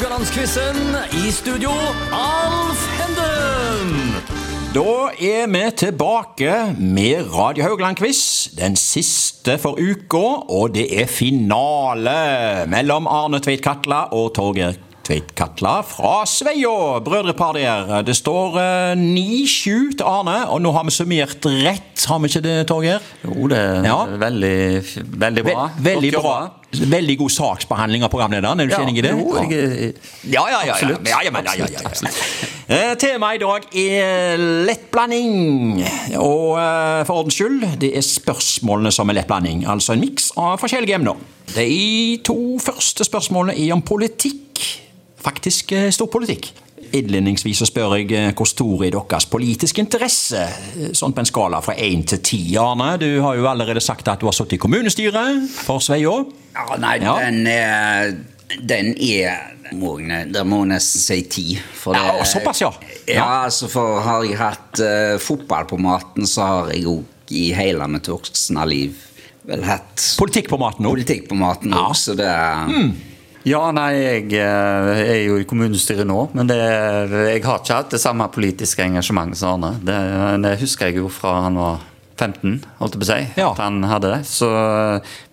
Rogalandsquizen. I studio, Alf Henden. Da er vi tilbake med Radio Haugland-quiz. Den siste for uka, og det er finale mellom Arne Tveit Katla og Torgeir Tveit Katla fra Sveio. Brødrepar der. Det står eh, 9-7 til Arne, og nå har vi summert rett, har vi ikke det, Torgeir? Jo, det er Ja. veldig, veldig bra. Ve veldig bra. Veldig god saksbehandling av programlederen, er du ikke enig i det? Jo, jeg, Ja, ja, ja. ja. Absolutt. ja, ja, men, ja, ja, ja, ja. Eh, Temaet i dag er lettblanding. Og eh, for ordens skyld, det er spørsmålene som er lettblanding. Altså en miks av forskjellige emner. De to første spørsmålene er om politikk. Faktisk eh, storpolitikk. Innledningsvis så spør jeg eh, hvor stor er deres politiske interesse? Eh, Sånn på en skala fra én til ti. Arne, du har jo allerede sagt at du har sittet i kommunestyret for Sveio. Ja, nei, Ja. den er Den er må jeg, Det må jeg nesten si ti. For det, ja, såpass, ja. Ja, Ja. altså for har jeg hatt uh, fotball på maten, så har jeg òg i hele mitt voksne liv vel hatt Politikk på maten òg? politikk på maten Ja. så det er Ja, nei, jeg eh, er jo i kommunestyret nå, men det, jeg har ikke hatt det samme politiske engasjementet som Arne. Det, det husker jeg jo fra han var 15, holdt jeg på å si. Ja. At han hadde det. Så,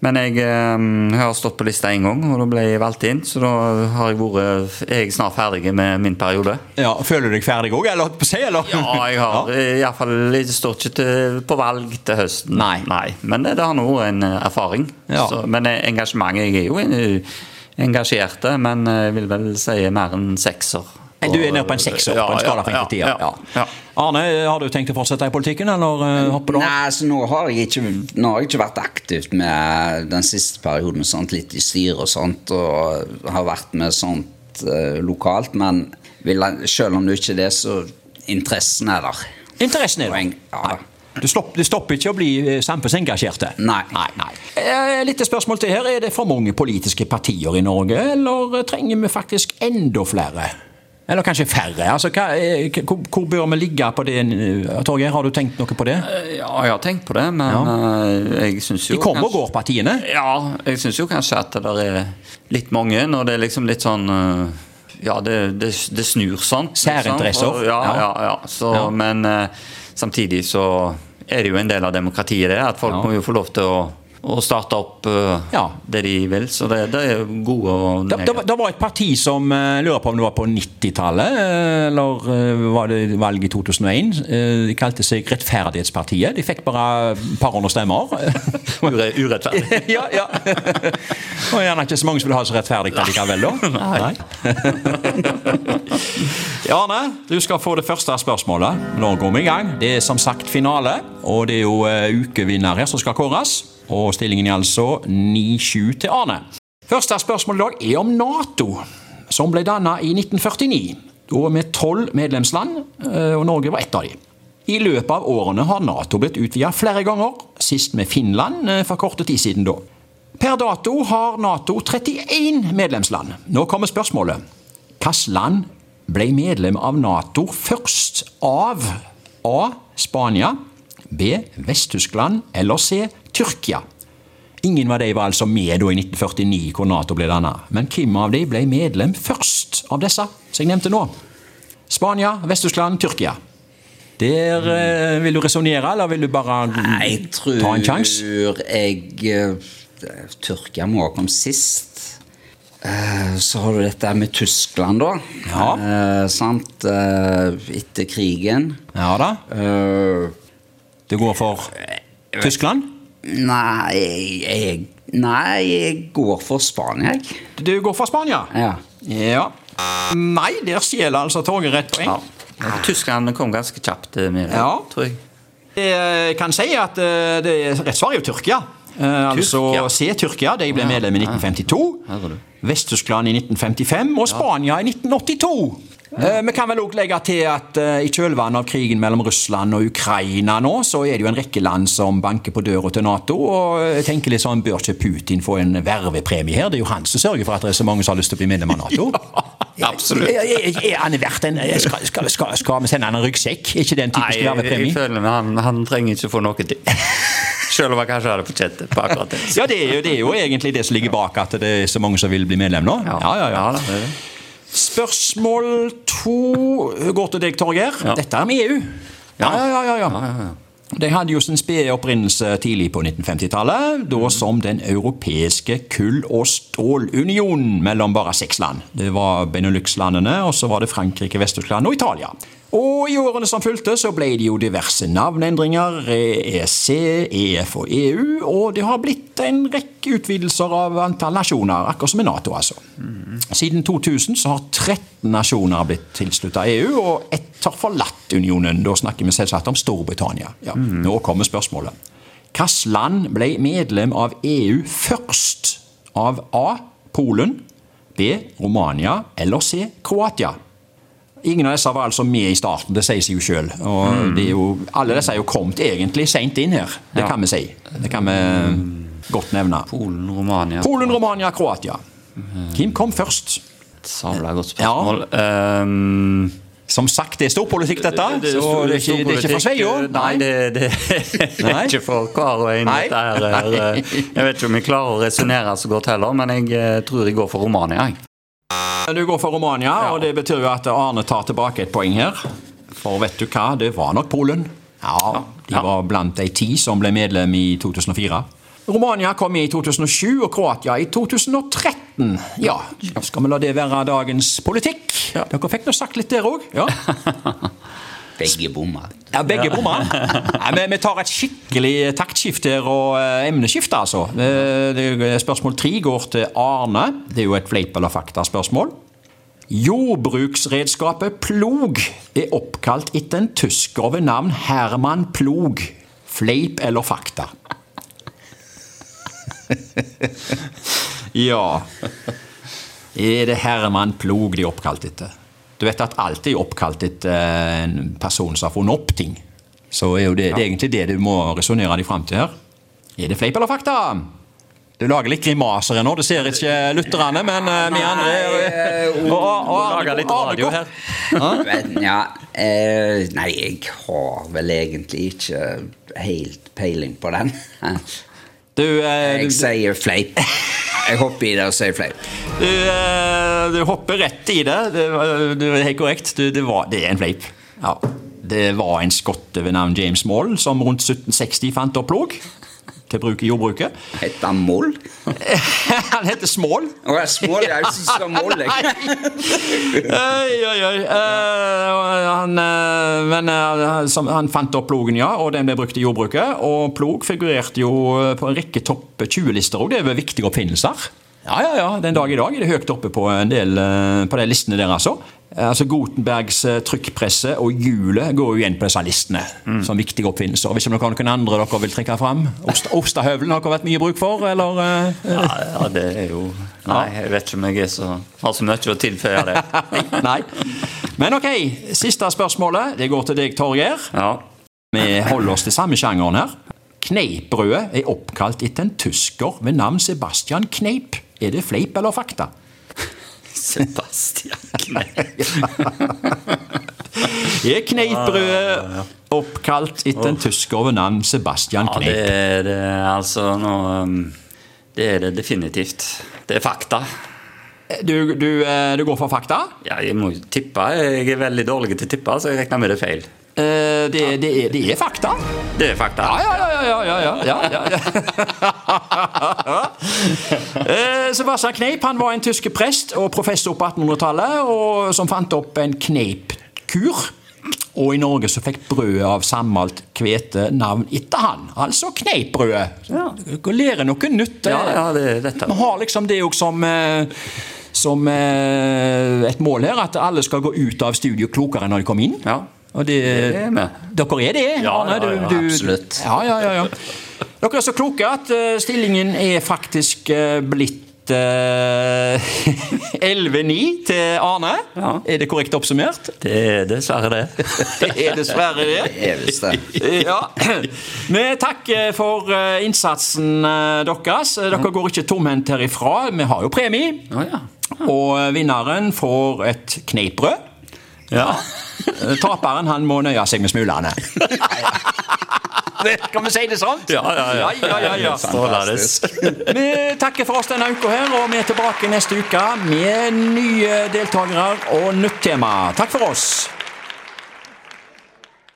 men jeg, jeg, har stått på lista én gang, og da ble jeg valgt inn. Så da har jeg vært, er jeg snart ferdig med min periode. Ja, Føler du deg ferdig òg, eller? På seg, eller? Ja, jeg har i hvert fall Jeg står ikke til, på valg til høsten. Nei. Men det, det har nå en eh, erfaring. Ja. Så, men engasjementet Jeg er jo en, eh, engasjert, men eh, jeg vil vel si mer enn sekser. Du er nede på en sekser på en skala fra 1 til ti. ja, Ja. ja. Arne, har du tenkt å fortsette i politikken, eller uh, hopper du av? Nei, så nå har jeg ikke, nå har jeg ikke vært aktivt med den siste perioden, sånt, litt i styret og sånt, og har vært med sånt eh, lokalt, men vil, selv om det ikke er det, så interessen er der. Interessen er der. ja. Nei. stopper, det stopper ikke å bli eh, samfunnsengasjerte? Nei. nei, nei. Eh, Litt spørsmål til her. Er det for mange politiske partier i Norge, eller trenger vi faktisk enda flere? Eller kanskje færre? Altså, hva, eh, hvor, hvor bør vi ligge på det? eh, Torgeir, har du tenkt noe på det? Ja, jeg har tenkt på det, men ja. jeg syns jo De kommer og går, partiene. Ja, jeg syns jo kanskje at det er litt mange, når det er liksom litt sånn eh, Ja, det, det, det snur sånn. liksom. Særinteresser. Liksom. Ja, Ja. ja. Så. Men eh, samtidig så er det jo en del av demokratiet, det. At folk Ja. må jo få lov til å, å starte opp eh, Ja. det de vil. Så det, det er gode og Det, det, var- det var et parti som eh, lurer på om det var på 90-tallet, eh, eller var det valget i 2001. eh, De kalte seg Rettferdighetspartiet. De fikk bare et par hundre stemmer. Ure, urettferdig. ja, ja. Og gjerne ikke så mange som vil ha så rettferdig likevel, da. Nei. Arne, du skal få det første spørsmålet. Nå går vi i gang. Det er som sagt finale, og det er jo ukevinner her som skal kåres. Og stillingen er altså 9-7 til Arne. Første spørsmål i dag er om Nato, som ble dannet i 1949. Da med tolv medlemsland, eh, og Norge var ett av dem. I løpet av årene har Nato blitt utvidet flere ganger, sist med Finland eh, for korte tid siden da. Per dato har Nato 31 medlemsland. Nå kommer spørsmålet. Hvilket land ble medlem av Nato først av A. Spania, B. Vest-Tyskland eller C. Tyrkia? Ingen av de var altså med i 1949, hvor Nato ble dannet. Men hvem av de ble medlem først av disse som jeg nevnte nå? Spania, Vest-Tyskland, Tyrkia. Der eh, Vil du resonnere, eller vil du bare Nei, jeg tror ta en sjanse? jeg eh, Tyrkia må ha kommet sist. Eh, Så har du dette med Tyskland, da. Ja. Eh, sant? Eh, Etter krigen. Ja da. Uh, det går for Tyskland? Nei, jeg, nei, jeg går for Spania, jeg. Du går for Spania? Ja. Ja. Nei, der stjeler altså toget rett poeng. Ja. Tyskland kom ganske kjapt eh, med det, Ja. tror jeg. Jeg kan si at eh, det er rett svar er jo Tyrkia. Eh, altså Tyrkia. C. Tyrkia. De ble medlem i 1952. Her. Vest-Tyskland i 1955 og Spania i 1982. Eh, Vi kan vel også legge til at eh, i kjølvannet av krigen mellom Russland og Ukraina nå, så er det jo en rekke land som banker på døra til Nato. Og jeg tenker litt sånn, bør ikke Putin få en vervepremie her? Det er jo han som sørger for at det er så mange som har lyst til å bli medlem av Nato. absolutt. Er, er, er han verdt en skal, skal, skal, skal vi sende han en ryggsekk? Er ikke det en typisk vervepremie? Nei, jeg føler han, han trenger ikke få noe til. Selv om han kanskje hadde det på akkurat det. Ja, det er, jo, det er jo egentlig det som ligger bak at det er så mange som vil bli medlem nå. Ja, ja, ja. ja. Spørsmål to går til deg, Torgeir. Dette er med EU. Ja, ja, ja. ja, ja. De hadde jo sin spede opprinnelse tidlig på 1950-tallet, da som Den europeiske kull- og stålunion mellom bare seks land. Det var Benelux-landene, og så var det Frankrike, Vest-Tyskland og Italia. Og i årene som fulgte, så ble det jo diverse navneendringer, EEC, EF og EU, og det har blitt en rekke utvidelser av antall nasjoner, akkurat som i Nato, altså. Siden 2000 så har 13 nasjoner blitt tilslutta EU, og ett har forlatt unionen. Da snakker vi selvsagt om Storbritannia. Ja, Nå kommer spørsmålet. Hvilket land ble medlem av EU først? Av A. Polen, B. Romania eller C. Kroatia? Ingen av disse var altså med i starten, det sier seg jo sjøl. Alle disse er jo kommet egentlig seint inn her, det Ja. kan vi si. Det kan vi godt nevne. Polen, Romania Polen, Romania, Kroatia. Hvem kom først? Sabla godt spørsmål. Ehm, Som sagt, det er storpolitikk, dette. så det er ikke, det er ikke for Sveio. Nei, det, det, det er ikke for hver og en. Eh, jeg vet ikke om jeg klarer å resonnere så godt heller, men jeg eh, tror jeg går for Romania. Jeg. Du går for Romania, og det betyr jo at Arne tar tilbake et poeng her. For vet du hva, det var nok Polen. Ja, De Ja. var blant de ti som ble medlem i 2004. Romania kom i 2007 og Kroatia i 2013. Ja, skal vi la det være dagens politikk? Dere fikk nå sagt litt der òg. Ja. Begge bommer. Ja, begge bomma. Ja, vi tar et skikkelig taktskifte og eh, emneskifte, altså. Eh, det- Spørsmål tre går til Arne. Det er jo et fleip eller fakta-spørsmål. Jordbruksredskapet plog er oppkalt etter en tysker ved navn Herman Plog. Fleip eller fakta? ja Er det Herman Plog de er oppkalt etter? Du vet at alt er oppkalt etter en person som har funnet opp ting. Så er det, det er egentlig det du må resonnere deg fram til her. Er det fleip eller fakta? Du lager litt grimaser her nå, det ser ikke lytterne, men uh, vi andre eh, og, og, Lager litt radio her. Men, ja, eh, nei, jeg har vel egentlig ikke helt peiling på den. Du, eh, Jeg du, sier fleip. Jeg hopper i det og sier fleip. du, eh, du hopper rett i det. Det er helt korrekt. Du, det, var, det er en fleip. Ja. Det var en skotte ved navn James Moll som rundt 1760 fant opp plog til bruk i jordbruket. Heter han Moll? Han heter Smål. Å, er smål, jeg er det så moll. jeg. Oi, oi, oi. Eh, han, eh, men eh, som, han fant opp plogen, ja, og den ble brukt i jordbruket. Og plog figurerte jo på en rekke topp 20-lister, og det er viktige oppfinnelser. Ja, ja, ja. Den dag i dag er det høyt oppe på en del på de listene der, altså. Eh, Altså Gutenbergs eh, trykkpresse og hjulet går jo igjen på disse listene som viktige oppfinnelser. Hvis dere har noen andre dere vil trekke fram? Ost- Ostehøvelen har dere vært mye bruk for, eller? eh, Ja, ja, det er jo Nei, jeg vet ikke om jeg er så, har så mye å tilføye det. Nei. Men ok, siste spørsmålet. Det går til deg, Torgeir. Ja. Vi holder oss til samme sjangeren her. Kneippbrødet er oppkalt etter en tysker ved navn Sebastian Kneip. Er det fleip eller fakta? Sebastian. Er kneippbrødet oppkalt etter en tysker ved navn Sebastian Ja, det Kneip? er det altså nå um, Det er det definitivt. Det er fakta. Du, du, eh, du går for fakta? Ja, jeg må tippe. Jeg er veldig dårlig til å tippe, så jeg regner med det er feil. Eh, Det, det, er, det er fakta? Det er fakta. Ja, ja, ja, ja, ja, ja, ja, ja. uh, Sebastian Kneip han var en tysk prest og professor på 1800-tallet, og som fant opp en kneipkur. Og i Norge så fikk brødet av sammalt hvete navn etter han. Altså kneipbrødet. Ja. Lærer noe nytt. Ja, ja, det dette. Vi har liksom det òg som eh, som eh, et mål her, at alle skal gå ut av studio klokere enn når de kom inn. Ja. Og det, Det er vi. Dere er det, Ja, Arne? ja, ja, absolutt. Ja, ja, ja, ja. Dere er så kloke at uh, stillingen er faktisk uh, blitt eh, 11-9 til Arne. Ja. Er det korrekt oppsummert? Det er dessverre det. Det er dessverre det. Det er visst det. Ja. Vi takker for eh, innsatsen eh, deres. Dere går ikke tomhendt herifra. Vi har jo premie. Oh, ja. Og vinneren får et kneippbrød. ja. Taperen han må nøye seg med smulene. Kan vi si det sånn? Ja, ja, ja. ja. Vi takker for oss denne uka her, og vi er tilbake neste uke med nye deltakere og nytt tema. Takk for oss.